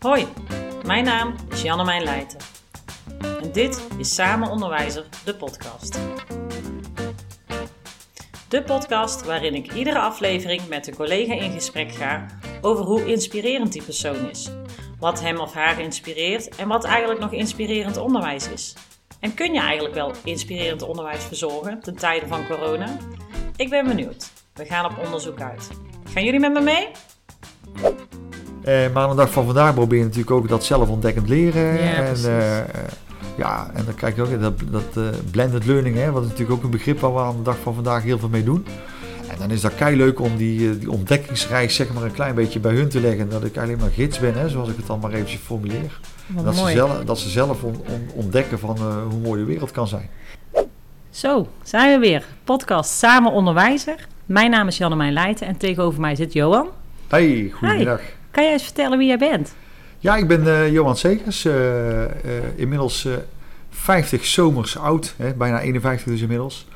Hoi, mijn naam is Janne Leijten. En dit is Samen Onderwijzer, de podcast. De podcast waarin ik iedere aflevering met een collega in gesprek ga over hoe inspirerend die persoon is. Wat hem of haar inspireert en wat eigenlijk nog inspirerend onderwijs is. En kun je eigenlijk wel inspirerend onderwijs verzorgen ten tijde van corona? Ik ben benieuwd. We gaan op onderzoek uit. Gaan jullie met me mee? Uh, maar aan de dag van vandaag probeer je natuurlijk ook dat zelfontdekkend leren. Ja, en, uh, ja, en dan krijg je ook dat, dat uh, blended learning, hè, wat is natuurlijk ook een begrip waar we aan de dag van vandaag heel veel mee doen. En dan is dat kei leuk om die, die ontdekkingsreis zeg maar een klein beetje bij hun te leggen. Dat ik alleen maar gids ben, hè, zoals ik het dan maar eventjes formuleer. Dat ze, zelf, dat ze zelf on, on, ontdekken van hoe mooi de wereld kan zijn. Zo, zijn we weer. Podcast Samen Onderwijzer. Mijn naam is Janne Leijten en tegenover mij zit Johan. Hey, goedemiddag. Hi. Kan jij eens vertellen wie jij bent? Ja, ik ben uh, Johan Segers. Uh, uh, inmiddels 50 zomers oud, hè, bijna 51 dus inmiddels.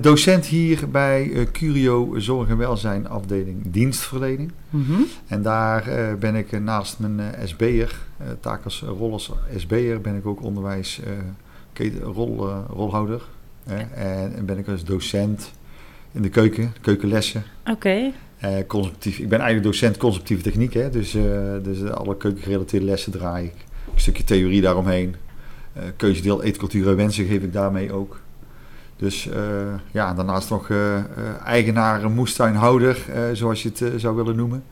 docent hier bij Curio Zorg en Welzijn afdeling dienstverlening. Mm -hmm. En daar ben ik naast mijn SB'er, taak als rol als SB'er, ben ik ook onderwijs rol, rolhouder. en ben ik als docent in de keuken, keukenlessen. Oké. Okay. Uh, conceptief. Ik ben eigenlijk docent conceptieve techniek, hè? Dus, uh, dus alle keukengerelateerde lessen draai ik. Een stukje theorie daaromheen. Uh, keuzedeel eetcultuur en wensen geef ik daarmee ook. Dus ja, daarnaast nog eigenaar, moestuinhouder, zoals je het zou willen noemen.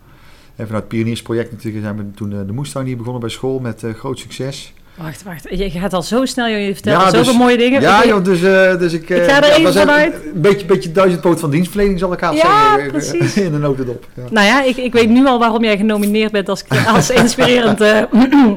En vanuit het Pioniersproject natuurlijk zijn we toen de moestuin hier begonnen bij school met groot succes. Wacht, wacht. Je gaat al zo snel, je vertelt ja, zoveel dus, mooie dingen. Ja, joh, dus, uh, dus ik... ik ga er uh, even vanuit. Een beetje, beetje duizendpoot van dienstverlening zal ik haast ja, zeggen. Precies. In de notendop. Ja. Nou ja, ik, ik weet nu al waarom jij genomineerd bent als, als inspirerend, uh,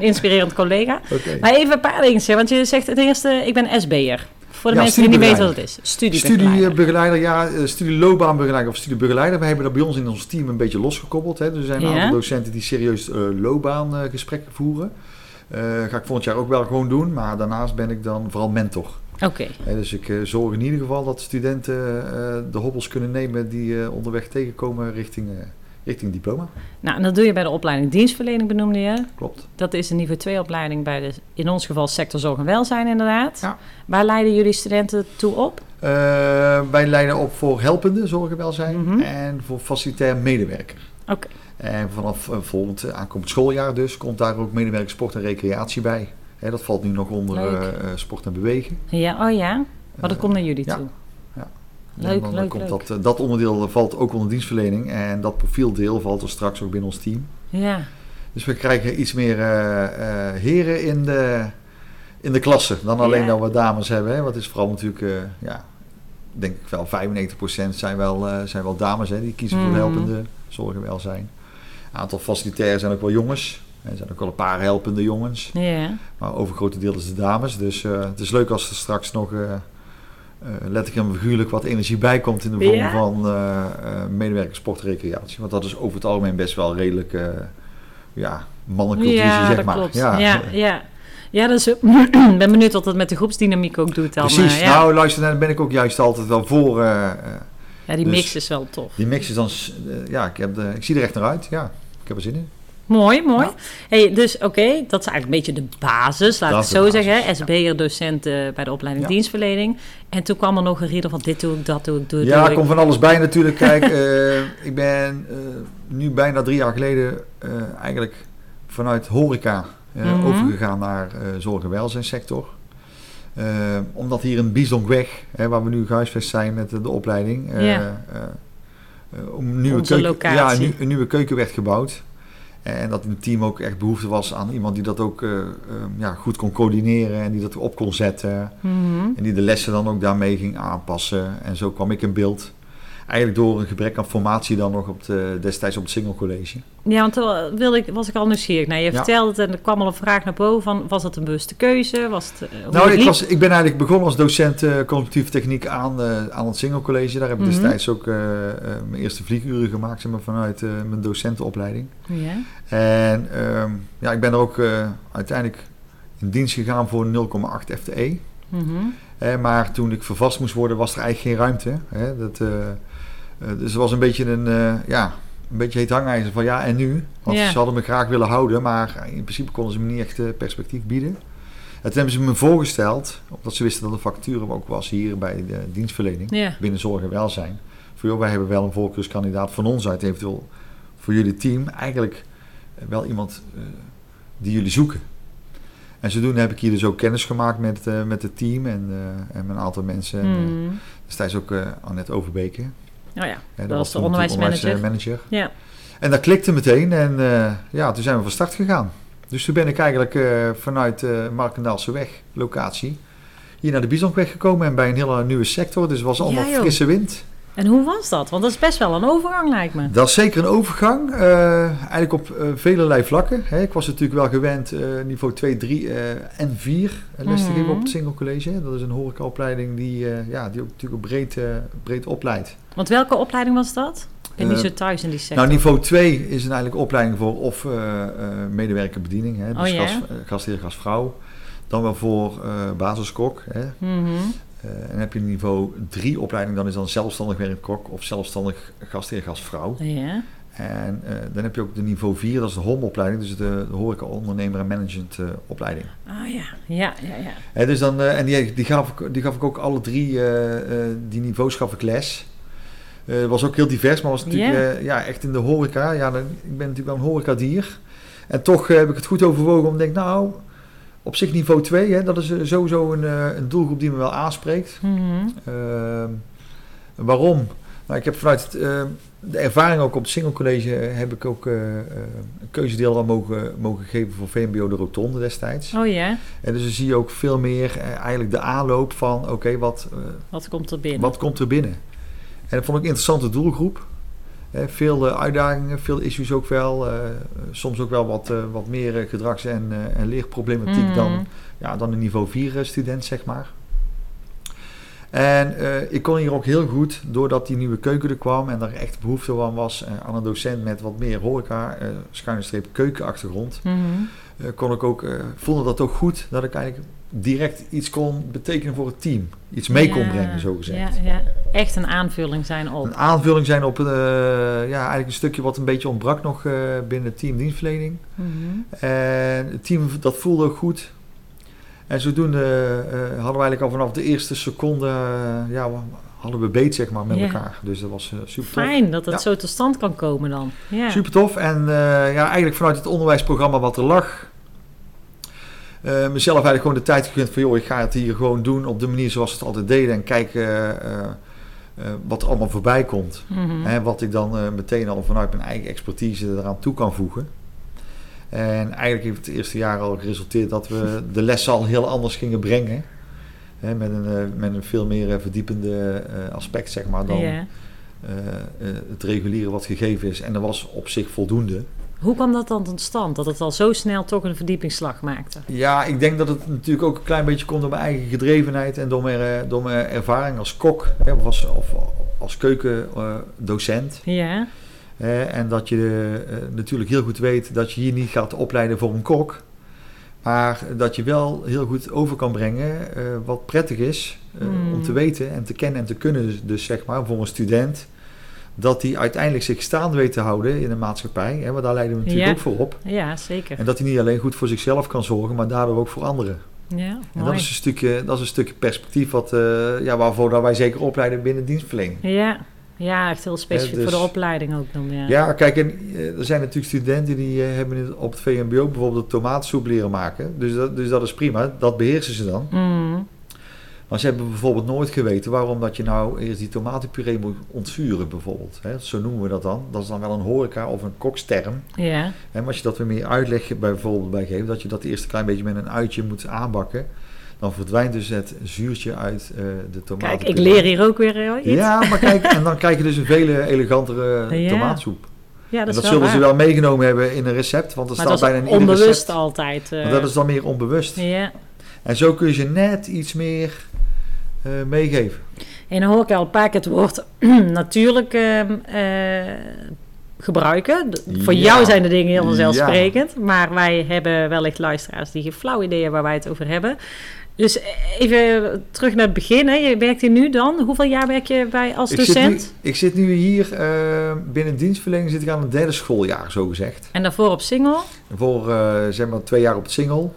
inspirerend collega. Okay. Maar even een paar dingen, want je zegt het eerste, ik ben SB'er. Voor de ja, mensen die niet weten wat het is. Studiebegeleider. Studiebegeleider, ja. Studieloopbaanbegeleider of studiebegeleider. We hebben dat bij ons in ons team een beetje losgekoppeld. Hè. Dus er zijn een aantal docenten die serieus loopbaangesprekken voeren. Uh, ga ik volgend jaar ook wel gewoon doen, maar daarnaast ben ik dan vooral mentor. Oké. Okay. dus ik uh, zorg in ieder geval dat studenten de hobbels kunnen nemen die onderweg tegenkomen richting, richting diploma. Nou, en dat doe je bij de opleiding dienstverlening benoemde je. Klopt. Dat is een niveau 2 opleiding bij de, in ons geval sector zorg en welzijn inderdaad. Ja. Waar leiden jullie studenten toe op? wij leiden op voor helpende zorg en welzijn mm -hmm. en voor facilitair medewerker. Oké. Okay. En vanaf uh, volgend aankomend schooljaar dus komt daar ook medewerker sport en recreatie bij. Hè, dat valt nu nog onder uh, sport en bewegen. Ja, oh ja. Maar dat komt naar jullie ja. toe. Ja. Leuk, dan, leuk, komt leuk. Dat, dat onderdeel valt ook onder dienstverlening en dat profieldeel valt er straks ook binnen ons team. Ja. Dus we krijgen iets meer uh, heren in de, in de klasse dan alleen Ja. dan we dames hebben. Hè. Wat is vooral natuurlijk, ja, denk ik wel 95% zijn wel, zijn wel dames hè, die kiezen voor Mhm. helpende zorg en welzijn. Een aantal facilitairen zijn ook wel jongens. Er zijn ook wel een paar helpende jongens. Ja. Maar overgrote deel is de dames. Dus uh, het is leuk als er straks nog uh, uh, letterlijk en figuurlijk wat energie bij komt in de vorm Ja. van medewerkers sport en recreatie. Want dat is over het algemeen best wel redelijk ja, mannelijke Ja, zeg maar. klopt. Ja, ja. ja. dus ik ben benieuwd wat dat met de groepsdynamiek ook doet dan. Precies. eh, ja. Nou, luister, daar ben ik ook juist altijd wel voor. eh, eh, ja, die dus- mix is wel tof. die mix is dan, eh, ja, ik, heb de, ik zie er echt naar uit. Ja, heb er zin in. Mooi, mooi. Ja. Hey, dus oké, dat is eigenlijk een beetje de basis, laat ik het zo zeggen. SB'er, docent eh, bij de opleiding Ja. dienstverlening. En toen kwam er nog een rieder van dit doe ik, dat doe ik, doe, Ja, er ik. komt van alles bij natuurlijk. Kijk, eh, ik ben eh, nu bijna drie jaar geleden eigenlijk vanuit horeca Mhm. overgegaan naar zorg- en welzijnssector. Omdat hier in Biesdonkweg, hè, waar we nu gehuisvest zijn met de, opleiding, om een nieuwe, Onze keuken, locatie. ja, een, nieuw- een nieuwe keuken werd gebouwd. En dat het team ook echt behoefte was aan iemand die dat ook eh, eh, ja, goed kon coördineren en die dat op kon zetten. Mhm. En die de lessen dan ook daarmee ging aanpassen. En zo kwam ik in beeld. Eigenlijk door een gebrek aan formatie dan nog op de, destijds op het Single College. Ja, want toen wilde ik, was ik al nieuwsgierig. Nou, je Ja. vertelde het en er kwam al een vraag naar boven van, was dat een bewuste keuze? Was het, eh, Nou, het ik, was, ik ben eigenlijk begonnen als docent eh cognitieve techniek aan, eh, aan het Single College. Daar heb ik Mhm. destijds ook eh, eh, mijn eerste vlieguren gemaakt zeg maar, vanuit eh, mijn docentenopleiding. Ja. En ehm, ja, ik ben er ook eh, uiteindelijk in dienst gegaan voor 0,8 FTE. Mhm. Hè, maar toen ik vervast moest worden, was er eigenlijk geen ruimte. Hè? Dat, eh, eh, dus het was een beetje een, eh, ja, een beetje heet hangijzer van ja en nu? Want Ja. ze hadden me graag willen houden, maar in principe konden ze me niet echt eh, perspectief bieden. En toen hebben ze me voorgesteld, omdat ze wisten dat de vacature ook was hier bij de dienstverlening Ja. binnen zorg en welzijn. Voor joh, wij hebben wel een voorkeurskandidaat van ons uit, eventueel voor jullie team. Eigenlijk eh, wel iemand eh, die jullie zoeken. En zodoende heb ik hier dus ook kennis gemaakt met, eh, met het team en, eh, en met een aantal mensen. En, eh, Hmm. destijds ook eh Annette Overbeke. Oh ja, dat was de onderwijsmanager. Ja. En dat klikte meteen en eh, ja, toen zijn we van start gegaan. Dus toen ben ik eigenlijk eh, vanuit uh, Markendaalse weg, locatie, hier naar de Bizontweg gekomen en bij een hele nieuwe sector. Dus het was allemaal Ja, frisse wind. En hoe was dat? Want dat is best wel een overgang, lijkt me. Dat is zeker een overgang, eh, eigenlijk op eh velelei vlakken. Hè. Ik was natuurlijk wel gewend eh, niveau 2, 3 eh, en 4 eh, les te Mhm. geven op het Single College. Dat is een horecaopleiding die, ja, die ook natuurlijk breed, breed opleidt. Want welke opleiding was dat? Ik ben niet zo thuis in die sector. Nou, niveau 2 is een eigenlijk opleiding voor of medewerker bediening, hè, dus Oh, gastheer, gastvrouw. Dan wel voor basiskok. Hè. Mhm. En dan heb je niveau 3 opleiding, dan is dan zelfstandig werkkok of zelfstandig gastheer, gastvrouw. Ja. En eh, dan heb je ook de niveau 4, dat is de HOM-opleiding, dus de, de horeca ondernemer en management eh, opleiding. Ah ja, ja, ja, ja. Hè, dus dan, eh, en die, die, gaf ik, die gaf ik ook alle drie, eh, eh, die niveaus gaf ik les. Eh, Het was ook heel divers, maar was natuurlijk Ja. eh, ja, echt in de horeca. Ja, dan, ik ben natuurlijk wel een horecadier. En toch eh, heb ik het goed overwogen om te denken, nou, op zich niveau 2, hè, dat is eh, sowieso een, eh, een doelgroep die me wel aanspreekt. Mhm. Ehm, waarom? Nou, ik heb vanuit het, eh, de ervaring ook op het Single College eh, heb ik ook een keuzedeel al mogen, mogen geven voor VMBO de Rotonde destijds. Oh ja, En dus dan zie je ook veel meer eigenlijk de aanloop van oké, wat, wat komt er binnen? wat komt er binnen? En dat vond ik een interessante doelgroep. Veel eh, uitdagingen, veel issues ook wel. eh, soms ook wel wat, eh, wat meer gedrags- en, en leerproblematiek Mhm. dan, ja, dan een niveau 4 eh, student, zeg maar. En ik kon hier ook heel goed, doordat die nieuwe keuken er kwam en er echt behoefte aan was aan een docent met wat meer horeca, eh schuine streep keukenachtergrond, eh, kon ik ook, voelde dat ook goed, dat ik eigenlijk direct iets kon betekenen voor het team. Iets mee kon brengen, zo gezegd. Ja, ja. Echt een aanvulling zijn op. Een aanvulling zijn op eh, ja, eigenlijk een stukje wat een beetje ontbrak nog eh, binnen het team dienstverlening. Mhm. En het team dat voelde ook goed. En zodoende eh, hadden we eigenlijk al vanaf de eerste seconde, ja, hadden we beet zeg maar met elkaar. Dus dat was super tof. Fijn dat Ja. zo tot stand kan komen dan. Ja. Super tof. En ja, eigenlijk vanuit het onderwijsprogramma wat er lag, eh, mezelf eigenlijk gewoon de tijd gegund van, joh, ik ga het hier gewoon doen op de manier zoals we het altijd deden. En kijken eh, eh, wat er allemaal voorbij komt. Mhm. En wat ik dan meteen al vanuit mijn eigen expertise eraan toe kan voegen. En eigenlijk heeft het eerste jaar al geresulteerd dat we de lessen al heel anders gingen brengen. Hè, met, een, met een veel meer verdiepende aspect, zeg maar, dan het reguliere wat gegeven is. En dat was op zich voldoende. Hoe kwam dat dan tot stand? Dat het al zo snel toch een verdiepingsslag maakte? Ja, ik denk dat het natuurlijk ook een klein beetje komt door mijn eigen gedrevenheid en door mijn, eh, door mijn ervaring als kok hè, of als, of als keukendocent. Ja. Hè, en dat je eh, natuurlijk heel goed weet dat je hier niet gaat opleiden voor een kok. Maar dat je wel heel goed over kan brengen eh, wat prettig is eh, Hmm. om te weten en te kennen en te kunnen. Dus, dus zeg maar voor een student. Dat hij uiteindelijk zich staande weet te houden in de maatschappij. Hè, want daar leiden we natuurlijk Ja. ook voor op. Ja, zeker. En dat hij niet alleen goed voor zichzelf kan zorgen, maar daardoor ook voor anderen. Ja, En mooi. dat is, een stukje, dat is een stukje perspectief wat, eh, ja, waarvoor dat wij zeker opleiden binnen dienstverlening. Ja. ja, echt heel specifiek dus- voor de opleiding ook dan. Ja. Ja, kijk, en, eh, er zijn natuurlijk studenten die eh, hebben op het VMBO bijvoorbeeld tomatensoep leren maken. Dus dat, dus dat is prima, dat beheersen ze dan. Mm. Maar ze hebben bijvoorbeeld nooit geweten waarom dat je nou eerst die tomatenpuree moet ontvuren bijvoorbeeld. Hè? Zo noemen we dat dan. Dat is dan wel een horeca of een koksterm. Ja. Maar als je dat weer meer uitleg bij bijvoorbeeld bij geeft, dat je dat eerst een klein beetje met een uitje moet aanbakken. Dan verdwijnt dus het zuurtje uit eh, de tomaten. Kijk, ik leer hier ook weer eh, iets. Ja, maar kijk, en dan krijg je dus een veel elegantere Ja. tomaatsoep. Ja, En dat dat is wel zullen ze wel meegenomen hebben in een recept, want er Maar staat dat bijna ieder onbewust recept. altijd. eh, Maar dat is dan meer onbewust. Ja. En zo kun je ze net iets meer eh, meegeven. En dan hoor ik al een paar keer het woord natuurlijk ehm, eh, gebruiken. Voor Ja. jou zijn de dingen heel Ja. vanzelfsprekend. Maar wij hebben wellicht luisteraars die geen flauw idee hebben waar wij het over hebben. Dus even terug naar het begin. Hè. Je werkt hier nu dan. Hoeveel jaar werk je bij als Ik docent? zit, nu, ik zit nu hier eh, binnen dienstverlening zit ik aan het derde schooljaar, zo gezegd. En daarvoor op single? Voor zeg maar twee jaar op single.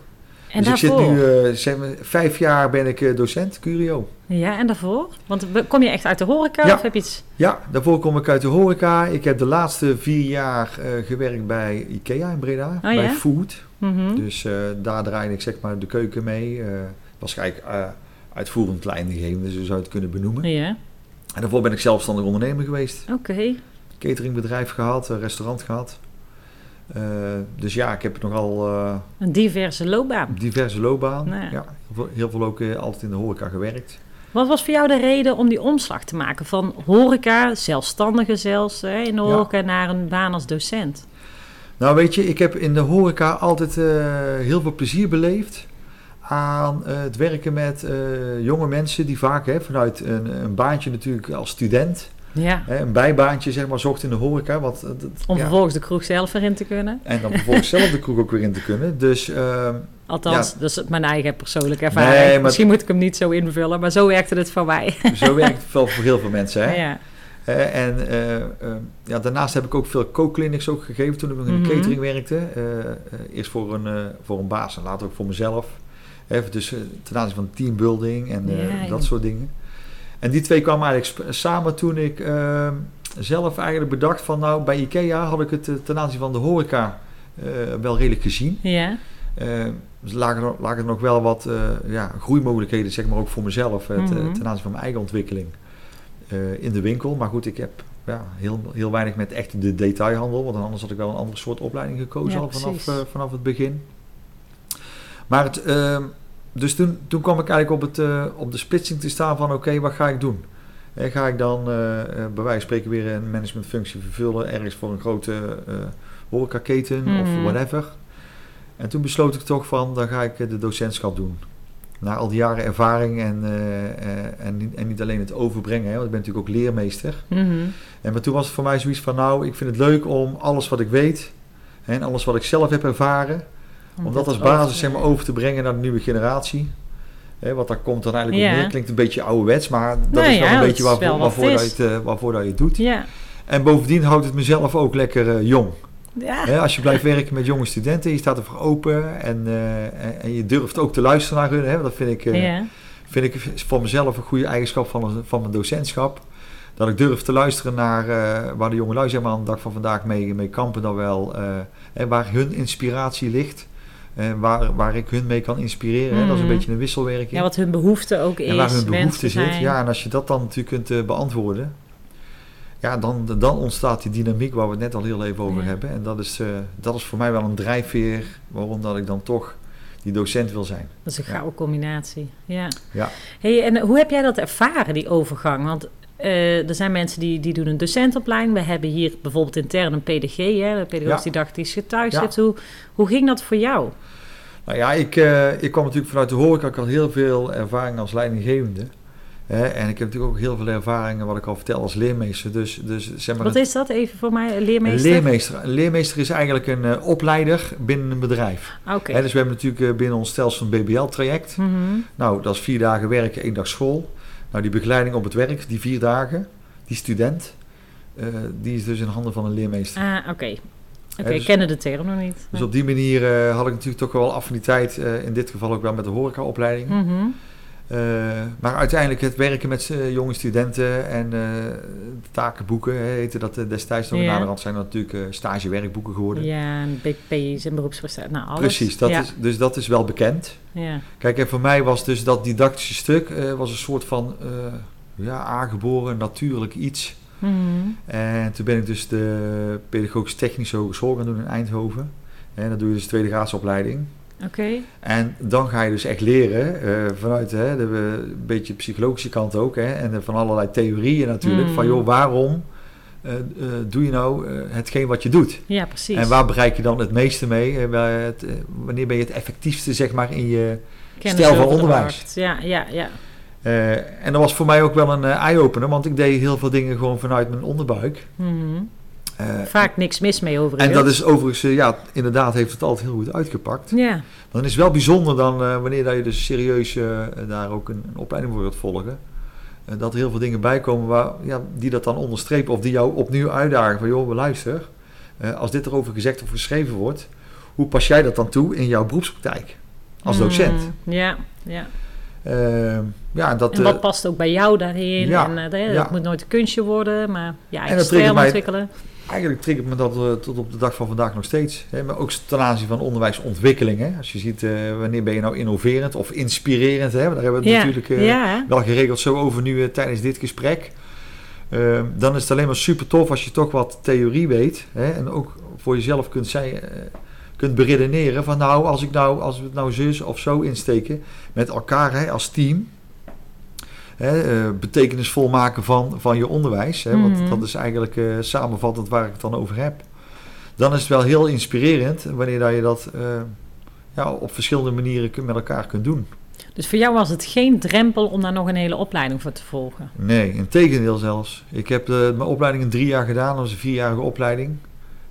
En dus daarvoor? ik zit nu eh, zeg maar, vijf jaar ben ik eh, docent, Curio. Ja, en daarvoor? Want kom je echt uit de horeca Ja. of heb je iets... Ja, daarvoor kom ik uit de horeca. Ik heb de laatste vier jaar eh, gewerkt bij IKEA in Breda, bij Oh ja? Food. Mhm. Dus daar draaide ik zeg maar de keuken mee. was eigenlijk eh, uitvoerend leidinggevende, zo zou je het kunnen benoemen. Ja, En daarvoor ben ik zelfstandig ondernemer geweest. oké. Cateringbedrijf gehad, restaurant gehad. Eh, dus ja, ik heb nogal eh Een diverse loopbaan. diverse loopbaan. Nou ja. Ja, heel veel- ook eh, altijd in de horeca gewerkt. Wat was voor jou de reden om die omslag te maken van horeca, zelfstandige zelfs, hè, in de Ja. horeca, naar een baan als docent? Nou weet je, ik heb in de horeca altijd heel veel plezier beleefd aan het werken met jonge mensen die vaak hè, vanuit een, een baantje natuurlijk als student, Ja, hè, een bijbaantje zeg maar, zocht in de horeca. Wat, eh, dat- om ja, vervolgens de kroeg zelf erin te kunnen. En dan vervolgens zelf de kroeg ook weer in te kunnen. Dus ehm, Althans, Ja. dat is mijn eigen persoonlijke ervaring. Nee, Misschien moet ik hem niet zo invullen, maar zo werkte het voor mij. zo werkt het wel voor heel veel mensen. Hè? Ja. En eh, eh, ja, daarnaast heb ik ook veel co-clinics ook gegeven toen ik nog in de Mhm. catering werkte. Eh, eerst voor een, voor een baas en later ook voor mezelf. Even dus ten aanzien van teambuilding en ja. dat soort dingen. En die twee kwamen eigenlijk samen toen ik eh, zelf eigenlijk bedacht van nou bij IKEA had ik het eh, ten aanzien van de horeca eh, wel redelijk gezien. ja. Eh, dus lagen er, lagen er nog wel wat eh, ja, groeimogelijkheden, zeg maar ook voor mezelf, Mhm. ten aanzien van mijn eigen ontwikkeling in de winkel. Maar goed, ik heb ja, heel, heel weinig met echt de detailhandel, want anders had ik wel een andere soort opleiding gekozen Ja, al vanaf, vanaf het begin. Maar het, ehm, dus toen, toen kwam ik eigenlijk op, het, eh, op de splitsing te staan van oké, wat ga ik doen? Eh, ga ik dan eh, bij wijze van spreken weer een managementfunctie vervullen ergens voor een grote horecaketen Mhm. of whatever? En toen besloot ik toch van, dan ga ik de docentschap doen. Na al die jaren ervaring en, en, niet, en niet alleen het overbrengen, hè, want ik ben natuurlijk ook leermeester. Mhm. En maar toen was het voor mij zoiets van, nou, ik vind het leuk om alles wat ik weet hè, en alles wat ik zelf heb ervaren, om dat als basis zeg maar, over te brengen naar de nieuwe generatie. Hè, wat daar komt dan eigenlijk op neer. Klinkt een beetje ouderwets, maar dat is wel ja, een beetje waarvoor, wel dat je het, waarvoor dat je het doet. Ja. En bovendien houdt het mezelf ook lekker eh, jong. Ja. Hè, als je blijft werken met jonge studenten, je staat ervoor open en, eh, en, en je durft ook te luisteren naar hun. Hè, dat vind ik, eh, ja. vind ik voor mezelf een goede eigenschap van, van mijn docentschap. Dat ik durf te luisteren naar waar de jongelui zeg maar, aan de dag van vandaag mee, mee kampen. Dan wel, en waar hun inspiratie ligt. En waar, waar ik hun mee kan inspireren. Dat is een Mhm. beetje een wisselwerking. ja, wat hun behoefte ook is. en waar hun behoefte zit. zijn. Ja, en als je dat dan natuurlijk kunt eh, beantwoorden. Ja, dan, dan ontstaat die dynamiek waar we het net al heel even over Ja. hebben. En dat is, eh, dat is voor mij wel een drijfveer waarom dat ik dan toch die docent wil zijn. Dat is een Ja. gouden combinatie. Ja. Ja. Hey, en hoe heb jij dat ervaren, die overgang? Want eh, er zijn mensen die, die doen een docentopleiding. We hebben hier bijvoorbeeld intern een PDG, hè, de pedagogisch Ja. didactisch getuigschrift. Hoe, hoe ging dat voor jou? Nou ja, ik, eh, ik kwam natuurlijk vanuit de horeca. Ik had heel veel ervaring als leidinggevende. Hè, en ik heb natuurlijk ook heel veel ervaringen, wat ik al vertel, als leermeester. Dus, dus zeg maar, Wat een- is dat even voor mij, een een leermeester? leermeester. Een leermeester is eigenlijk een eh, opleider binnen een bedrijf. Oké. Hè, dus we hebben natuurlijk eh, binnen ons stelsel een BBL-traject. Mhm. Nou, dat is vier dagen werken, één dag school. Nou, die begeleiding op het werk, die vier dagen, die student, die is dus in handen van een leermeester. Ah, oké. Oké, dus- ik kende de term nog niet. Dus op die manier eh, had ik natuurlijk toch wel affiniteit, eh, in dit geval ook wel met de horecaopleiding. Mhm. Eh, maar uiteindelijk het werken met jonge studenten en takenboeken, heette dat destijds nog. Ja. Naderhand zijn dat natuurlijk stagewerkboeken geworden. Ja, en BP's en beroepsprestatie, nou alles. Precies, dat ja. is, dus dat is wel bekend. Ja. Kijk, en voor mij was dus dat didactische stuk was een soort van ja, aangeboren, natuurlijk iets. Mhm. En toen ben ik dus de pedagogisch technische hogeschool gaan doen in Eindhoven. En dan doe je dus tweede graadsopleiding. Oké. En dan ga je dus echt leren, eh, vanuit hè, de een beetje psychologische kant ook, hè, en van allerlei theorieën natuurlijk, Mm. van joh, waarom eh, eh, doe je nou hetgeen wat je doet? Ja, precies. En waar bereik je dan het meeste mee? Het, wanneer ben je het effectiefste, zeg maar, in je Kennis stijl van onderwijs? Ja, ja, ja. Eh, en dat was voor mij ook wel een eh, eye-opener, want ik deed heel veel dingen gewoon vanuit mijn onderbuik. Mhm. Eh, Vaak niks mis mee en overigens. dat is overigens, ja, inderdaad heeft het altijd heel goed uitgepakt. Ja, Dan is het wel bijzonder dan wanneer dat je dus serieus daar ook een, een opleiding voor wilt volgen. dat er heel veel dingen bij komen waar, ja, die dat dan onderstrepen of die jou opnieuw uitdagen van joh, luister, als dit erover gezegd of geschreven wordt, hoe pas jij dat dan toe in jouw beroepspraktijk als docent? Mm, ja, ja. Eh, ja, en dat, En wat eh, past ook bij jou daarin? ja, en, uh, ja. Het moet nooit een kunstje worden, maar ja, eigen dat stijl ontwikkelen. Eigenlijk triggert me dat eh, tot op de dag van vandaag nog steeds. Hè? Maar ook ten aanzien van onderwijsontwikkeling. Hè? Als je ziet, eh, wanneer ben je nou innoverend of inspirerend? Hè? Daar hebben we het Ja, natuurlijk eh, wel geregeld zo over nu eh, tijdens dit gesprek. Eh, dan is het alleen maar super tof als je toch wat theorie weet. Hè? En ook voor jezelf kunt, zij, eh, kunt beredeneren van nou als, ik nou, als we het nou zus of zo insteken met elkaar hè, als team. Hè, eh, betekenisvol maken van, van je onderwijs. Hè, Mhm. Want dat is eigenlijk eh, samenvattend waar ik het dan over heb. Dan is het wel heel inspirerend wanneer dat je dat eh, ja, op verschillende manieren met elkaar kunt doen. Dus voor jou was het geen drempel om daar nog een hele opleiding voor te volgen? Nee, in tegendeel zelfs. Ik heb mijn opleiding in drie jaar gedaan. Dat was een vierjarige opleiding.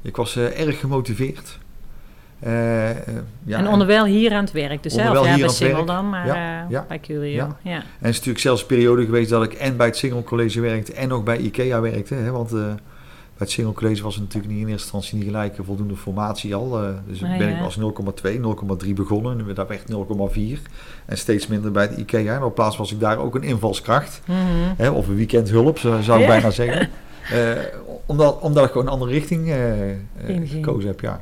Ik was erg gemotiveerd. Eh, eh, ja, en onderwijl hier aan het werk. Dus zelf, Onderwijl ja, bij Singel werk. dan, maar Ja, eh, ja, bij Curio. ja. Ja. En het is natuurlijk zelfs een periode geweest dat ik en bij het Single College werkte en ook bij IKEA werkte. Hè, want eh, bij het Single College was het natuurlijk niet in eerste instantie niet gelijk een voldoende formatie al. eh, dus Ah, ben ik als 0,2, 0,3 begonnen. Nu werd echt 0,4. En steeds minder bij het IKEA. En op plaats was ik daar ook een invalskracht. Mhm. Hè, of een weekendhulp, zo zou ik bijna zeggen. Eh, omdat, omdat ik gewoon een andere richting eh, eh, gekozen heb, ja.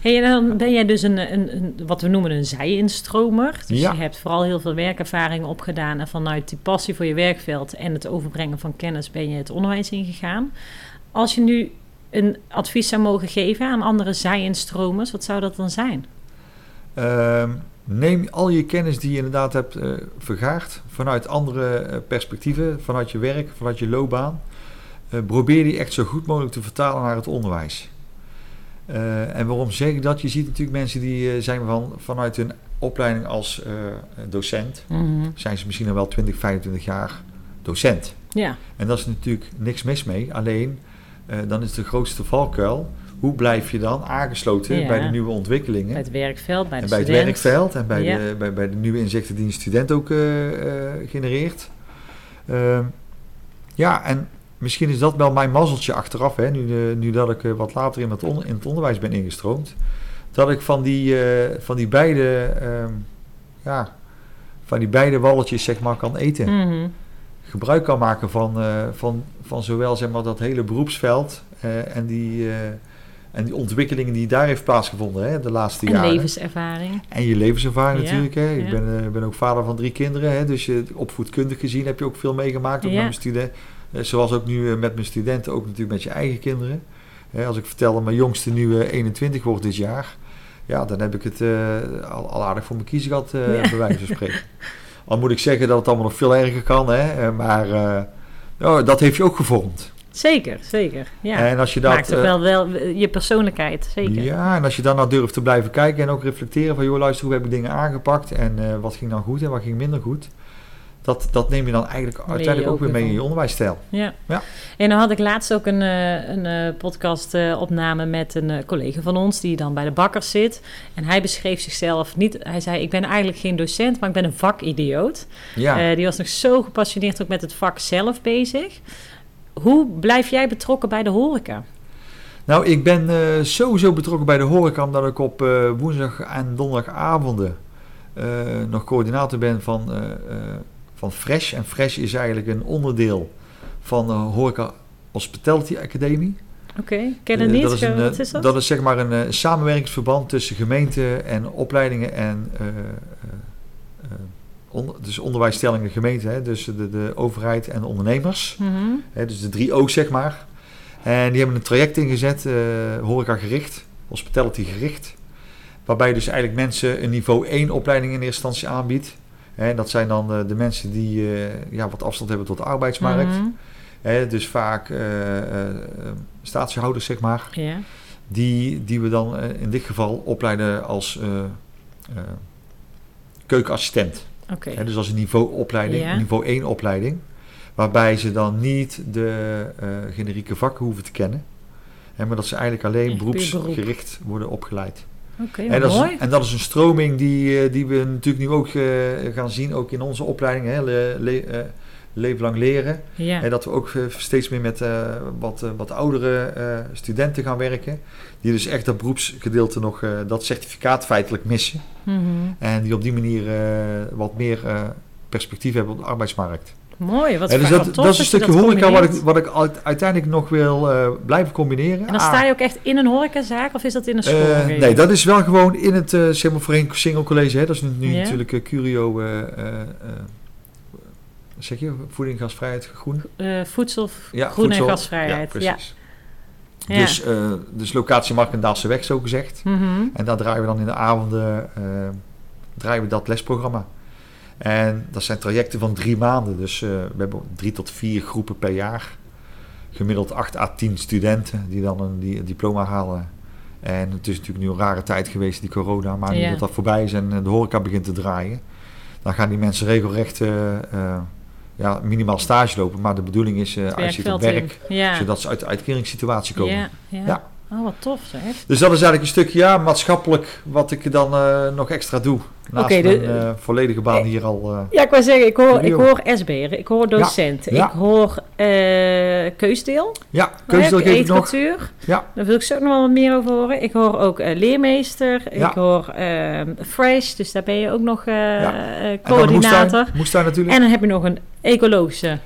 Ja. Hey, en dan ben jij dus een, een, een, wat we noemen een zij-instromer. Dus Ja. je hebt vooral heel veel werkervaring opgedaan. En vanuit die passie voor je werkveld en het overbrengen van kennis ben je het onderwijs ingegaan. Als je nu een advies zou mogen geven aan andere zij-instromers, wat zou dat dan zijn? Ehm, neem al je kennis die je inderdaad hebt eh, vergaard vanuit andere eh, perspectieven, vanuit je werk, vanuit je loopbaan. Eh, probeer die echt zo goed mogelijk te vertalen naar het onderwijs. Eh, en waarom zeg ik dat? Je ziet natuurlijk mensen die eh, zijn van, vanuit hun opleiding als eh, docent, zijn ze misschien al wel 20, 25 jaar docent. Ja, En dat is natuurlijk niks mis mee. Alleen, dan is de grootste valkuil. Hoe blijf je dan aangesloten Ja. bij de nieuwe ontwikkelingen? bij het werkveld, bij de en bij student. het werkveld en bij, Ja. de, bij, bij de nieuwe inzichten die een student ook genereert. Ehm, ja, en misschien is dat wel mijn mazzeltje achteraf, hè, nu, eh, nu dat ik eh, wat later in het, on- in het onderwijs ben ingestroomd. Dat ik van die, eh, van die beide, ehm, ja, van die beide walletjes zeg maar kan eten Mhm. gebruik kan maken van, van, van zowel zeg maar, dat hele beroepsveld en, die, en die ontwikkelingen die daar heeft plaatsgevonden hè, de laatste En jaren. levenservaring. En je levenservaring Ja, natuurlijk. Hè. Ik ja. ben, ben ook vader van drie kinderen, hè, dus je, opvoedkundig gezien heb je ook veel meegemaakt. Ook Ja. met mijn studenten, zoals ook nu eh, met mijn studenten, ook natuurlijk met je eigen kinderen. Als ik vertel dat mijn jongste nu eh, 21 wordt dit jaar, ja, dan heb ik het eh, al, al aardig voor mijn kiezen gehad, eh Ja. bij wijze van spreken. Al moet ik zeggen dat het allemaal nog veel erger kan, hè, eh, maar eh, oh, dat heeft je ook gevormd. Zeker, zeker. Ja. En als je dat, Maakt ook eh, wel, wel je persoonlijkheid, zeker. ja, en als je dan nou durft te blijven kijken en ook reflecteren van, joh, luister, hoe heb ik dingen aangepakt en eh, wat ging dan goed en wat ging minder goed. Dat, dat neem je dan eigenlijk uiteindelijk ook ook weer mee in je onderwijsstijl. Ja. Ja. En dan had ik laatst ook een, eh, een eh, podcast eh, opname met een collega van ons die dan bij de bakkers zit. En hij beschreef zichzelf niet. Hij zei: Ik ben eigenlijk geen docent, maar ik ben een vakidioot. Ja, die was nog zo gepassioneerd ook met het vak zelf bezig. Hoe blijf jij betrokken bij de horeca? nou, ik ben sowieso betrokken bij de horeca omdat ik op woensdag en donderdagavonden nog coördinator ben van, van Fresh. En Fresh is eigenlijk een onderdeel van de Horeca Hospitality Academie. Oké, ken je Eh, niet? dat, is een, Wat eh, is dat? dat is zeg maar een eh, samenwerkingsverband tussen gemeenten en opleidingen en eh, eh, eh, onder- dus onderwijsstellingen gemeenten, hè, dus de, de overheid en de ondernemers. Mhm. Hè, dus de drie O's zeg maar. En die hebben een traject ingezet, eh horeca gericht, hospitality gericht. Waarbij dus eigenlijk mensen een niveau 1 opleiding in eerste instantie aanbiedt. Hè, dat zijn dan eh, de mensen die eh, ja, wat afstand hebben tot de arbeidsmarkt. Mhm. Hè, dus vaak eh, eh, eh, statiehouders zeg maar. Die, die we dan in dit geval opleiden als keukenassistent. Hè, dus als een niveau opleiding, Ja. een niveau 1 opleiding. Waarbij ze dan niet de generieke vakken hoeven te kennen. Hè, maar dat ze eigenlijk alleen Echt puur beroep. beroepsgericht worden opgeleid. Oké, en, dat is, mooi. en dat is een stroming die, eh, die we natuurlijk nu ook eh, gaan zien, ook in onze opleiding, hè, le, le- eh, leven lang leren. Ja. En dat we ook steeds meer met wat, wat oudere studenten gaan werken. Die dus echt dat beroepsgedeelte nog, dat certificaat feitelijk missen. Mhm. En die op die manier wat meer perspectief hebben op de arbeidsmarkt. Mooi, wat En dus dat, dat is een je stukje horeca wat ik, wat ik uit- uiteindelijk nog wil eh, blijven combineren. En dan Ah, sta je ook echt in een horecazaak of is dat in een eh, school? nee, dat is wel gewoon in het uh, zeg maar voorheen single college. Hè. Dat is nu, Ja. natuurlijk uh, Curio, eh, eh, eh, wat zeg je, voeding, gasvrijheid, groen. Eh, voedsel, Ja, groen voedsel. en gasvrijheid. Ja, Ja, precies. Ja. Dus, eh, dus locatie Markendaalse weg, zo gezegd. Mhm. En daar draaien we dan in de avonden eh, draaien we dat lesprogramma. En dat zijn trajecten van drie maanden. Dus eh, we hebben drie tot vier groepen per jaar. Gemiddeld 8 à 10 studenten die dan een, die, een diploma halen. En het is natuurlijk nu een rare tijd geweest, die corona. Maar nu Ja. dat dat voorbij is en eh, de horeca begint te draaien. Dan gaan die mensen regelrecht eh, ja, minimaal stage lopen. Maar de bedoeling is Het uitzicht op werkveld werk. Ja. Zodat ze uit de uitkeringssituatie komen. Ja, ja. Oh, wat tof zeg. Dus dat is eigenlijk een stukje ja, maatschappelijk wat ik dan nog extra doe. Naast Oké, de- mijn eh, volledige baan hier al. eh, Ja, ik wou zeggen, ik hoor, ik hoor SB'er, ik hoor docent, Ja. ik hoor eh keusdeel, ja, keuzedeel hè, geef ik nog. Ja. Daar wil ik zo nog wel wat meer over horen. Ik hoor ook eh, leermeester, Ja. ik hoor eh, fresh, dus daar ben je ook nog eh, Ja. eh, En dan coördinator. moestuin, moestuin natuurlijk. En dan heb je nog een ecologische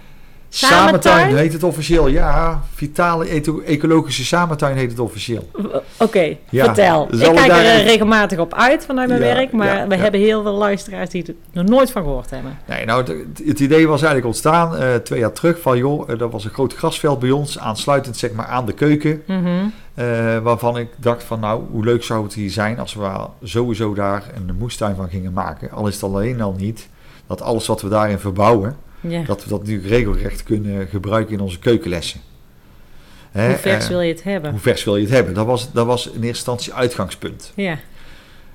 Samentuin heet het officieel. Ja, vitale ecologische samentuin heet het officieel. Oké, Ja, vertel. zal ik kijk er eh, even- regelmatig op uit vanuit mijn Ja, werk, maar ja, we hebben heel veel luisteraars die er nog nooit van gehoord hebben. Nee, nou, het, het idee was eigenlijk ontstaan eh, twee jaar terug. Van joh, eh, dat was een groot grasveld bij ons, aansluitend zeg maar aan de keuken. Mhm. Waarvan ik dacht van nou, hoe leuk zou het hier zijn als we sowieso daar een moestuin van gingen maken. Al is het alleen al niet dat alles wat we daarin verbouwen, Ja. dat we dat nu regelrecht kunnen gebruiken in onze keukenlessen. Hè, Hoe vers eh, wil je het hebben? hoe vers wil je het hebben? Dat was, dat was in eerste instantie uitgangspunt. Ja.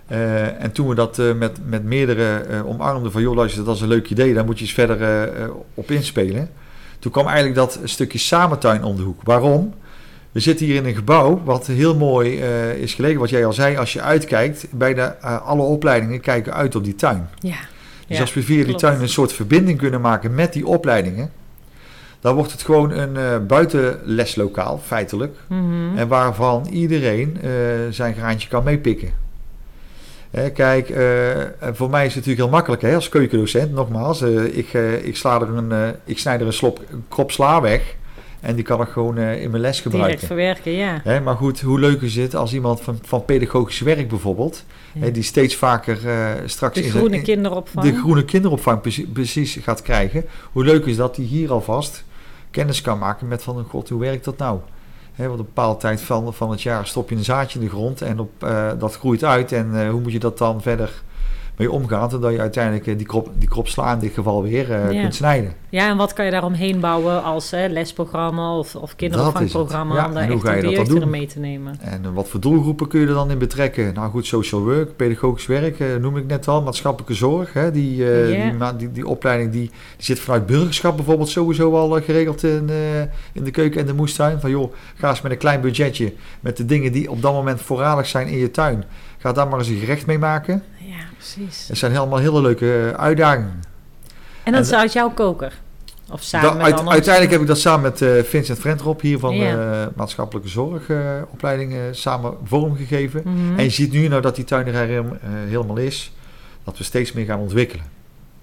Eh, en toen we dat eh, met, met meerdere omarmden van joh, luister, dat is een leuk idee, daar moet je eens verder op inspelen. Toen kwam eigenlijk dat stukje samentuin om de hoek. Waarom? We zitten hier in een gebouw wat heel mooi is gelegen. Wat jij al zei, als je uitkijkt, bijna alle opleidingen kijken uit op die tuin. Ja. Dus Ja, als we via die klopt. tuin een soort verbinding kunnen maken met die opleidingen, dan wordt het gewoon een eh, buitenleslokaal, feitelijk. Mhm. En waarvan iedereen eh, zijn graantje kan meepikken. Hè, kijk, eh, voor mij is het natuurlijk heel makkelijk hè, als keukendocent. Nogmaals, ik, ik, sla er een, ik snij er een, slop, een krop sla weg. En die kan ik gewoon eh, in mijn les Direct gebruiken. verwerken, ja. Hè, maar goed, hoe leuk is het als iemand van, van pedagogisch werk bijvoorbeeld, Ja. hè, die steeds vaker eh, straks De groene in- kinderopvang. de groene kinderopvang precies, precies gaat krijgen. Hoe leuk is dat die hier alvast kennis kan maken met van, god, hoe werkt dat nou? Hè, want op een bepaalde tijd van, van het jaar stop je een zaadje in de grond en op, eh, dat groeit uit. En hoe moet je dat dan verder mee omgaan, zodat je uiteindelijk eh, die, krop, die in dit geval weer eh, Ja. kunt snijden. Ja, en wat kan je daaromheen bouwen als hè, lesprogramma of, of kinderopvangprogramma Ja, om en daar hoe echt ga je dat doen? mee te nemen? En eh, wat voor doelgroepen kun je er dan in betrekken? Nou goed, social work, pedagogisch werk, eh, noem ik net al, maatschappelijke zorg. Hè, die, eh, die, die, die opleiding die, die zit vanuit burgerschap bijvoorbeeld sowieso al eh, geregeld in, eh, in de keuken en de moestuin. Van joh, ga eens met een klein budgetje, met de dingen die op dat moment voorradig zijn in je tuin. Ga daar maar eens een gerecht mee maken. Ja, precies. Het zijn helemaal hele leuke eh, uitdagingen. En dat is uit jouw koker? Of samen met uit- uiteindelijk heb ik dat samen met eh, Vincent Frentrop hier van Ja. de maatschappelijke zorgopleiding eh, samen vormgegeven. Mhm. En je ziet nu, nou dat die tuin er helemaal, eh, helemaal is, dat we steeds meer gaan ontwikkelen.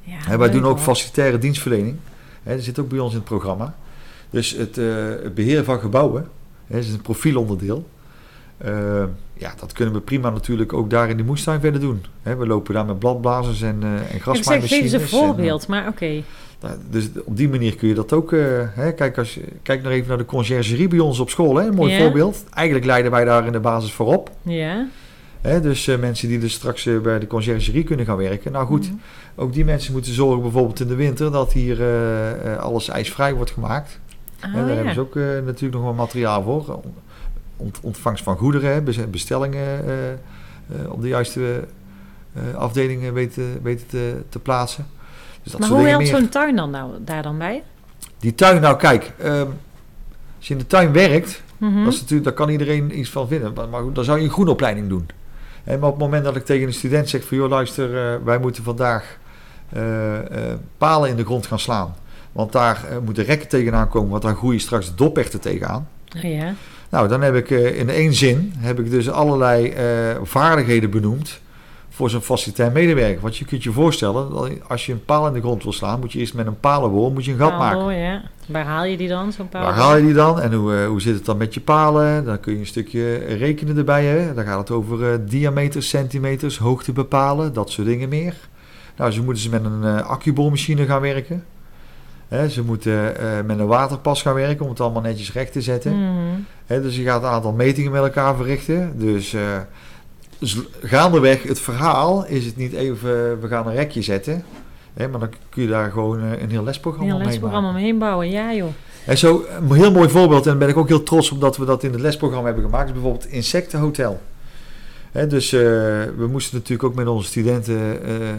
Ja, wij leuk, doen ook hoor. facilitaire dienstverlening. Hè, dat zit ook bij ons in het programma. Dus het, eh, het beheer van gebouwen, hè, is een profielonderdeel. Eh, ja, dat kunnen we prima natuurlijk ook daar in de moestuin verder doen. Hè, we lopen daar met bladblazers en, eh en Ik zeg, geef grasmaaimachines. eens een en, voorbeeld, maar oké. nou, dus op die manier kun je dat ook. eh, hè, kijk, als je, kijk nog even naar de conciërgerie bij ons op school. Hè, een mooi voorbeeld. Eigenlijk leiden wij daar in de basis voorop. Ja. Hè, dus eh, mensen die dus straks eh, bij de conciërgerie kunnen gaan werken. Nou goed, Mhm. ook die mensen moeten zorgen bijvoorbeeld in de winter dat hier eh, eh, alles ijsvrij wordt gemaakt. Ah, Hè, daar ja. hebben ze ook eh, natuurlijk nog wel materiaal voor. Ont- ontvangst van goederen, bestellingen eh, eh, op de juiste eh, afdelingen weten, weten te, te plaatsen. Dus dat Maar hoe helpt zo'n tuin dan nou, daar dan bij? Die tuin, nou kijk, ehm, als je in de tuin werkt, Mhm. Dat is natuurlijk, daar kan iedereen iets van vinden. Maar, dan zou je een groenopleiding doen. En maar op het moment dat ik tegen een student zeg van... joh, luister, wij moeten vandaag palen in de grond gaan slaan. Want daar moeten rekken tegenaan komen... want daar groeien straks de dopechten tegenaan. Oh ja. Nou, dan heb ik eh, in één zin... heb ik dus allerlei eh, vaardigheden benoemd... voor zo'n facilitair medewerker. Want je kunt je voorstellen... dat als je een paal in de grond wil slaan... moet je eerst met een palenboor moet je een gat Oh, maken. ja. Waar haal je die dan, zo'n paal? Waar haal je die dan en hoe, eh, hoe zit het dan met je palen? Dan kun je een stukje rekenen erbij. Hè? Dan gaat het over eh, diameters, centimeters, hoogte bepalen, dat soort dingen meer. Nou, ze moeten ze met een eh accuboormachine gaan werken. Ze moeten eh, met een waterpas gaan werken om het allemaal netjes recht te zetten. Hè, dus je gaat een aantal metingen met elkaar verrichten. Dus, eh, dus gaandeweg het verhaal is het niet even, we gaan een rekje zetten. Maar dan kun je daar gewoon eh, een heel lesprogramma Heel mee lesprogramma omheen bouwen, ja joh. En zo, een heel mooi voorbeeld, en daar ben ik ook heel trots op dat we dat in het lesprogramma hebben gemaakt, is bijvoorbeeld Insectenhotel. Dus eh, we moesten natuurlijk ook met onze studenten eh, eh,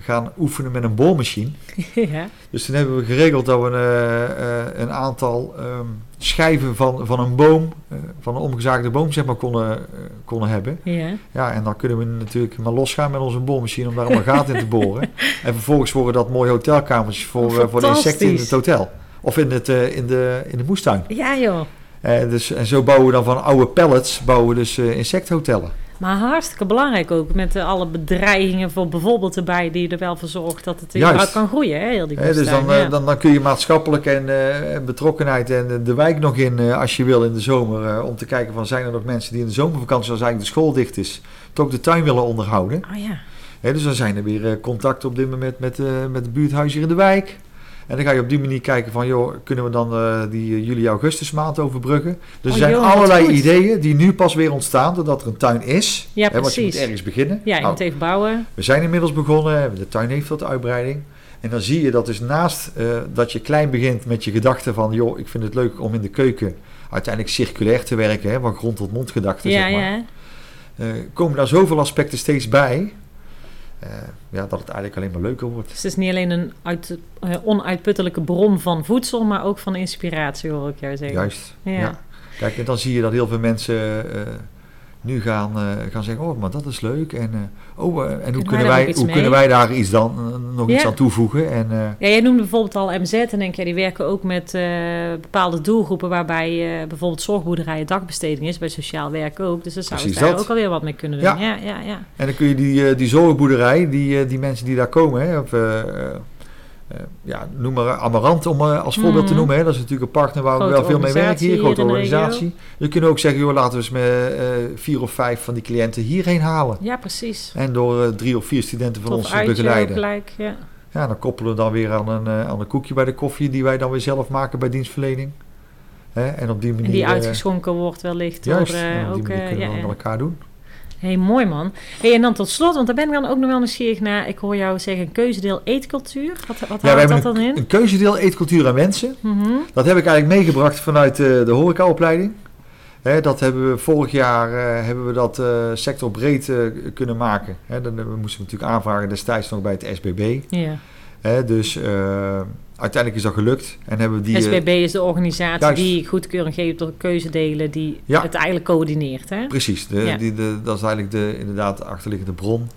gaan oefenen met een boormachine. ja. Dus toen hebben we geregeld dat we eh, een aantal ehm, schijven van, van een boom, van een omgezaagde boom, zeg maar, konden, konden hebben. Ja. Ja, en dan kunnen we natuurlijk maar losgaan met onze boormachine om daar allemaal gaten in te boren. En vervolgens worden dat mooie hotelkamertjes voor, voor de insecten in het hotel. Of in, het, in, de, in de moestuin. Ja joh. Dus, en zo bouwen we dan van oude pallets bouwen we dus insecthotellen. Maar hartstikke belangrijk ook met alle bedreigingen voor bijvoorbeeld erbij die er wel voor zorgt dat het überhaupt kan groeien, hè, heel die dus dan, eh, ja. dan, dan kun je maatschappelijk en eh, betrokkenheid en de wijk nog in, eh, als je wil, in de zomer. om te kijken van zijn er nog mensen die in de zomervakantie, als eigenlijk de school dicht is, toch de tuin willen onderhouden. Oh ja. Dus dan zijn er weer contacten op dit moment met, met het buurthuis hier in de wijk. En dan ga je op die manier kijken van, joh, kunnen we dan eh, die eh, juli-augustus maand overbruggen? Dus er Oh, zijn joh, allerlei goed. ideeën die nu pas weer ontstaan, doordat er een tuin is. Ja, Hè, want je moet ergens beginnen. Ja, je Nou, moet even bouwen. we zijn inmiddels begonnen, de tuin heeft wat uitbreiding. En dan zie je dat dus naast eh, dat je klein begint met je gedachten van... joh, ik vind het leuk om in de keuken uiteindelijk circulair te werken... Hè, van grond tot mond gedachten, Ja, zeg maar. ja. Komen daar zoveel aspecten steeds bij... eh, ja, dat het eigenlijk alleen maar leuker wordt. Dus het is niet alleen een uit, eh, onuitputtelijke bron van voedsel, maar ook van inspiratie, hoor ik jou zeggen. Juist, Ja. ja. Kijk, en dan zie je dat heel veel mensen eh, nu gaan, eh, gaan zeggen... oh, maar dat is leuk. En, eh, oh, eh, en hoe, kunnen wij, hoe mee? kunnen wij daar iets dan, nog iets Ja. aan toevoegen? En, Ja, jij noemde bijvoorbeeld al MZ en denk je, die werken ook met bepaalde doelgroepen waarbij bijvoorbeeld zorgbboerderijen dagbesteding is, bij sociaal werk ook. Dus daar zou je daar dat. ook alweer wat mee kunnen doen. Ja. Ja, ja, ja. En dan kun je die, die zorgboerderij, die, die mensen die daar komen, hè, of, ja, noem maar Amarant om eh, als voorbeeld te Mhm. noemen. Hè. Dat is natuurlijk een partner waar we wel veel mee werken hier, grote organisatie. Je kunt ook zeggen, joh, laten we eens met eh, vier of vijf van die cliënten hierheen halen. Ja, precies. En door eh, drie of vier studenten van ons te begeleiden. gelijk, ja. Ja, dan koppelen we dan weer aan een, aan een koekje bij de koffie die wij dan weer zelf maken bij dienstverlening. Hè, en op die manier... En die uitgeschonken wordt wellicht Juist, door en op die ook... manier kunnen we ja. met elkaar doen. Hey, mooi man. Hey, en dan tot slot, want daar ben ik dan ook nog wel nieuwsgierig naar. Ik hoor jou zeggen, keuzedeel eetcultuur. Wat, wat Ja, houdt dat dan in? Een keuzedeel eetcultuur en wensen. Mhm. Dat heb ik eigenlijk meegebracht vanuit eh, de horecaopleiding. Dat hebben we vorig jaar eh, hebben we dat eh, sectorbreed kunnen maken. Hè, dan, we moesten natuurlijk aanvragen destijds nog bij het SBB. Ja. Dus uiteindelijk is dat gelukt. En hebben die, eh, SBB is de organisatie juist. die goedkeuring geeft door keuzedelen, die Ja. het eigenlijk coördineert. Hè? Precies, de, Ja. die, de, dat is eigenlijk de, inderdaad de achterliggende bron.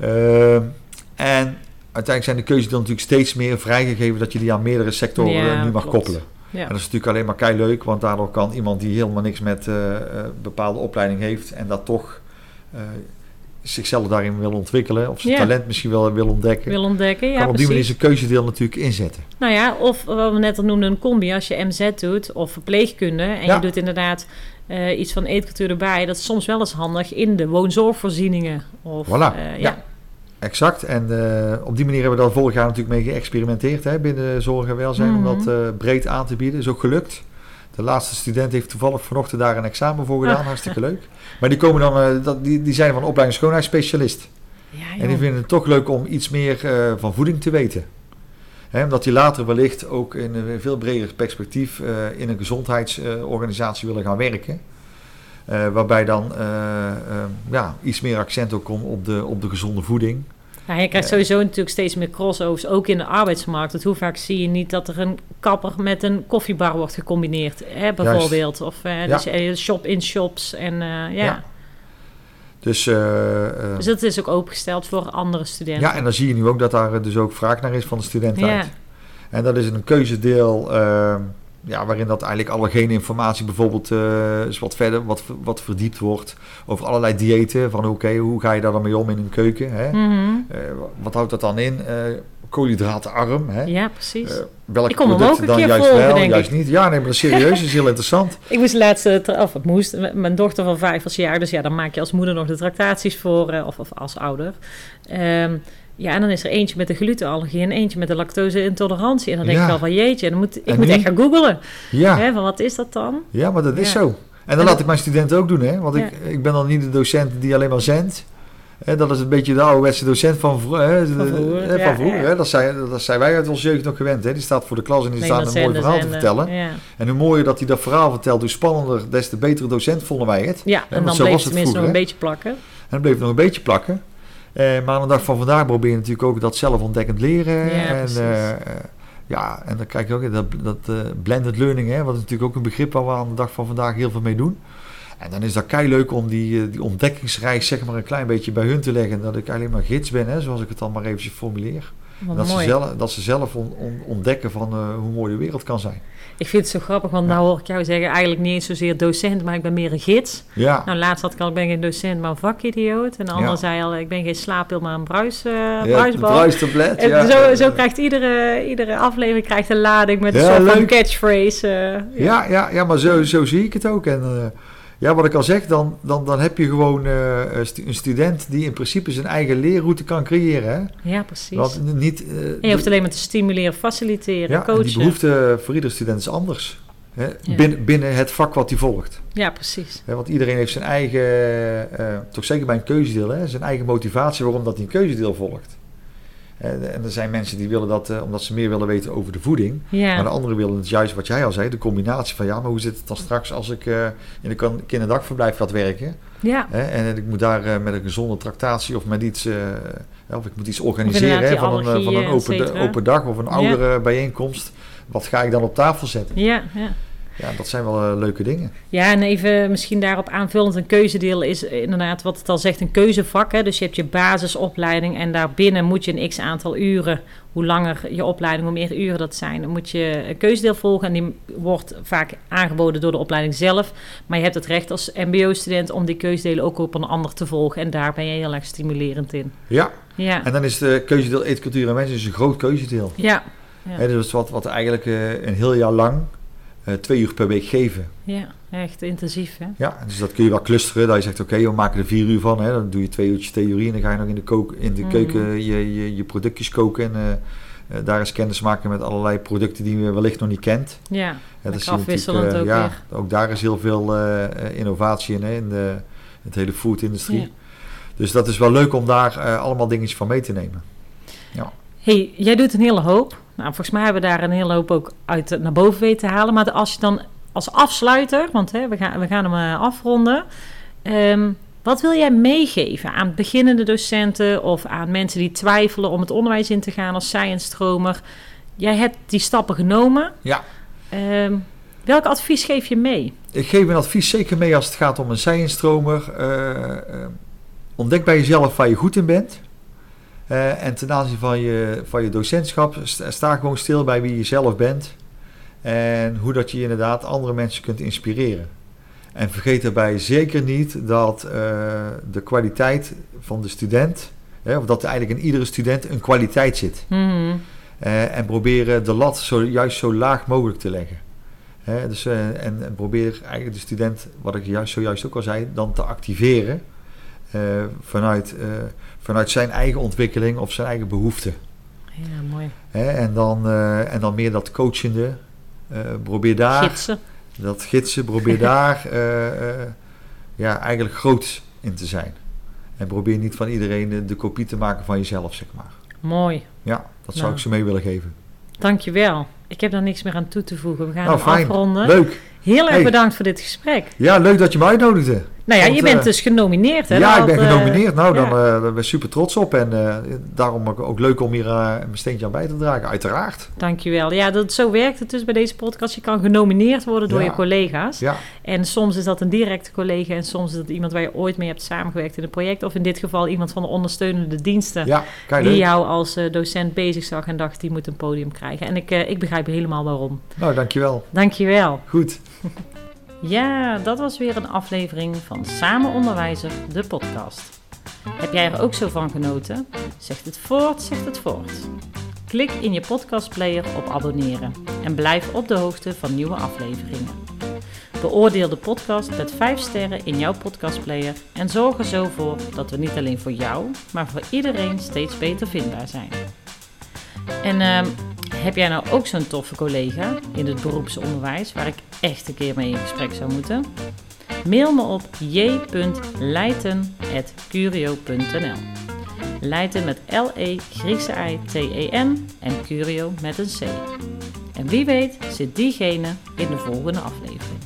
Ehm, en uiteindelijk zijn de keuzes dan natuurlijk steeds meer vrijgegeven dat je die aan meerdere sectoren Ja, eh, nu mag klopt. koppelen. Ja. En dat is natuurlijk alleen maar kei leuk, want daardoor kan iemand die helemaal niks met eh, eh, bepaalde opleiding heeft en dat toch eh, zichzelf daarin wil ontwikkelen of zijn Ja. talent misschien wel wil ontdekken, wil ontdekken. Ja, kan op die manier zijn keuzedeel natuurlijk inzetten. Nou ja, of wat we net al noemden, een combi. Als je MZ doet of verpleegkunde en Ja. je doet inderdaad eh, iets van eetcultuur erbij, dat is soms wel eens handig in de woonzorgvoorzieningen. Of, Voilà, eh, ja. ja. Exact. En eh, op die manier hebben we daar vorig jaar natuurlijk mee geëxperimenteerd hè, binnen zorg en welzijn om Mhm. dat breed aan te bieden. Is ook gelukt. De laatste student heeft toevallig vanochtend daar een examen voor gedaan. Hartstikke leuk. Maar die, komen dan, eh, dat, die, die zijn van opleiding schoonheidsspecialist. Ja, En die vinden het toch leuk om iets meer eh, van voeding te weten. Hè, omdat die later wellicht ook in een veel breder perspectief eh, in een gezondheidsorganisatie willen gaan werken. Waarbij dan ja, iets meer accent ook komt op de, op de gezonde voeding. Nou, je krijgt sowieso natuurlijk steeds meer crossovers, ook in de arbeidsmarkt. Want hoe vaak zie je niet dat er een kapper met een koffiebar wordt gecombineerd, hè, bijvoorbeeld. Of uh, Ja. dus, eh, shop-in-shops en eh, ja. Ja. Dus, eh, eh, Dus dat is ook opengesteld voor andere studenten. ja, en dan zie je nu ook dat daar dus ook vraag naar is van de studenten Ja. En dat is een keuzedeel eh, ja, waarin dat eigenlijk allegene informatie bijvoorbeeld eh is wat verder, wat, wat verdiept wordt over allerlei diëten. Van oké, hoe ga je daar dan mee om in een keuken? Hè? Mhm. Eh, wat houdt dat dan in? Eh koolhydratenarm. Hè? ja, precies. Welke Ik kom hem ook een dan keer juist volgen, wel, denk juist ik. niet? Ja, nee, maar serieus, is heel interessant. Ik moest laatst, tra- of het moest, mijn dochter van vijf was jaar, dus ja, dan maak je als moeder nog de tractaties voor, of, of als ouder. Ehm, ja, en dan is er eentje met de glutenallergie en eentje met de lactose-intolerantie. En dan denk Ja. ik wel van jeetje, dan moet, ik En moet nu? echt gaan googlen. Ja, Hè, van wat is dat dan? ja maar dat is Ja. zo. En dan En laat dat- ik mijn studenten ook doen, hè? want ik, ik ben dan niet de docent die alleen maar zendt. Hè, dat is een beetje de ouderwetse docent van, hè, Van vroeger, hè, van vroeger. hè. Dat, zijn, dat zijn wij uit onze jeugd nog gewend. Hè. Die staat voor de klas en die Nee, staat een mooi zenden, verhaal te vertellen. En hoe mooier dat hij dat verhaal vertelt, hoe spannender, des te betere docent vonden wij het. ja en dan bleef het tenminste nog een beetje plakken. En dan bleef het nog een beetje plakken. Eh, maar aan de dag van vandaag probeer je natuurlijk ook dat zelfontdekkend leren. Ja, en, eh, eh, ja, en dan krijg je ook dat, dat eh, blended learning, hè, wat is natuurlijk ook een begrip waar we aan de dag van vandaag heel veel mee doen. En dan is dat kei leuk om die, die ontdekkingsreis zeg maar een klein beetje bij hun te leggen. Dat ik alleen maar gids ben, hè, zoals ik het dan maar eventjes formuleer. Dat ze, zelf, dat ze zelf on- on- ontdekken van hoe mooi de wereld kan zijn. Ik vind het zo grappig, want nou hoor ik jou zeggen, eigenlijk niet eens zozeer docent, maar ik ben meer een gids. Ja, Nou, laatst had ik al, ik ben geen docent, maar een vakidioot. En de ander zei al, ik ben geen slaappil, maar een bruis, ja bruisbal. bruistablet. En zo, zo krijgt iedere, iedere aflevering krijgt een lading met een soort van catchphrase. eh, Ja, ja, ja maar zo, zo zie ik het ook. En eh, ja, wat ik al zeg, dan, dan, dan heb je gewoon eh, een stu- een student die in principe zijn eigen leerroute kan creëren. Hè? ja, precies. Want niet, eh, en je hoeft alleen maar te stimuleren, faciliteren, ja, en coachen. die behoefte voor ieder student is anders. Hè? Ja. Binnen, binnen het vak wat hij volgt. Ja, precies. Hè? Want iedereen heeft zijn eigen, eh, toch zeker bij een keuzedeel, hè? zijn eigen motivatie waarom dat hij een keuzedeel volgt. En, en er zijn mensen die willen dat eh, omdat ze meer willen weten over de voeding. Ja, Maar de anderen willen het juist wat jij al zei, de combinatie van ja, maar hoe zit het dan straks als ik eh, in een kan- kinderdagverblijf ga werken? ja. Hè, en ik moet daar eh, met een gezonde tractatie of met iets, eh, of ik moet iets organiseren hè, van, een, eh, van een open, open dag of een oudere bijeenkomst. Wat ga ik dan op tafel zetten? ja, ja. Ja, dat zijn wel eh, leuke dingen. Ja, en even misschien daarop aanvullend een keuzedeel is inderdaad wat het al zegt, een keuzevak. Hè? Dus je hebt je basisopleiding en daarbinnen moet je een x aantal uren, hoe langer je opleiding, hoe meer uren dat zijn, dan moet je een keuzedeel volgen. En die wordt vaak aangeboden door de opleiding zelf. Maar je hebt het recht als mbo-student om die keuzedelen ook op een ander te volgen. En daar ben je heel erg stimulerend in. Ja, Ja, en dan is de keuzedeel eten, cultuur en mensen is een groot keuzedeel. ja, ja. Dus wat, wat eigenlijk eh, een heel jaar lang eh, twee uur per week geven. ja echt intensief. Hè? Ja, dus dat kun je wel clusteren. Dat je zegt, oké, we maken er vier uur van. Hè. Dan doe je twee uurtjes theorie en dan ga je nog in de, kook, in de Mhm. keuken je, je, je productjes koken. En eh, eh, daar eens kennis maken met allerlei producten die je wellicht nog niet kent. Ja, je afwisselend natuurlijk, ook ja, ook daar is heel veel innovatie in, hè, in de, het hele food-industrie. Ja. Dus dat is wel leuk om daar allemaal dingetjes van mee te nemen. hey, jij doet een hele hoop. Nou, volgens mij hebben we daar een hele hoop ook uit eh, naar boven weten te halen. Maar als je dan als afsluiter, want hè, we, gaan, we gaan hem eh, afronden. Ehm, wat wil jij meegeven aan beginnende docenten of aan mensen die twijfelen om het onderwijs in te gaan als science-stromer? Jij hebt die stappen genomen. Ja. Ehm, welk advies geef je mee? Ik geef een advies zeker mee als het gaat om een zijinstromer. Eh, eh, ontdek bij jezelf waar je goed in bent. Eh, en ten aanzien van je, van je docentschap, sta, gewoon stil bij wie je zelf bent. En hoe dat je inderdaad andere mensen kunt inspireren. En vergeet daarbij zeker niet dat eh, de kwaliteit van de student, hè, of dat er eigenlijk in iedere student een kwaliteit zit. Mhm. Eh, en proberen de lat zo, juist zo laag mogelijk te leggen. Hè, dus, en, en probeer eigenlijk de student, wat ik juist, zojuist ook al zei, dan te activeren eh, vanuit, eh, vanuit zijn eigen ontwikkeling of zijn eigen behoeften. Ja, mooi. Hè, en, dan, eh, en dan meer dat coachende. probeer daar, Gidsen. dat gidsen, probeer daar ja, eigenlijk groot in te zijn. En probeer niet van iedereen de, de kopie te maken van jezelf, zeg maar. Mooi. Ja, dat zou Nou. ik ze mee willen geven. Dankjewel. Ik heb daar niks meer aan toe te voegen. We gaan Nou, afronden. Leuk. Heel erg Hey. bedankt voor dit gesprek. Ja, leuk dat je me uitnodigde. Nou ja, Want, je bent eh, dus genomineerd, hè? ja, ik ben eh, genomineerd. Nou, dan ja. eh, ben ik super trots op. En daarom ook, leuk om hier mijn steentje aan bij te dragen. Uiteraard. Dankjewel. Ja, dat, zo werkt het dus bij deze podcast. Je kan genomineerd worden door Ja. je collega's. Ja, En soms is dat een directe collega en soms is dat iemand waar je ooit mee hebt samengewerkt in een project. Of in dit geval iemand van de ondersteunende diensten. ja Die jou als docent bezig zag en dacht, die moet een podium krijgen. En ik, ik begrijp helemaal waarom. Nou, dankjewel. Dankjewel. Goed. Ja, dat was weer een aflevering van Samen Onderwijzer, de podcast. Heb jij er ook zo van genoten? Zegt het voort, zegt het voort. Klik in je podcastplayer op abonneren en blijf op de hoogte van nieuwe afleveringen. Beoordeel de podcast met 5 sterren in jouw podcastplayer en zorg er zo voor dat we niet alleen voor jou, maar voor iedereen steeds beter vindbaar zijn. En ehm, heb jij nou ook zo'n toffe collega in het beroepsonderwijs waar ik echt een keer mee in gesprek zou moeten? Mail me op j.leiten.curio.nl Leiten met L-E, Griekse I-T-E-N en Curio met een C. En wie weet zit diegene in de volgende aflevering.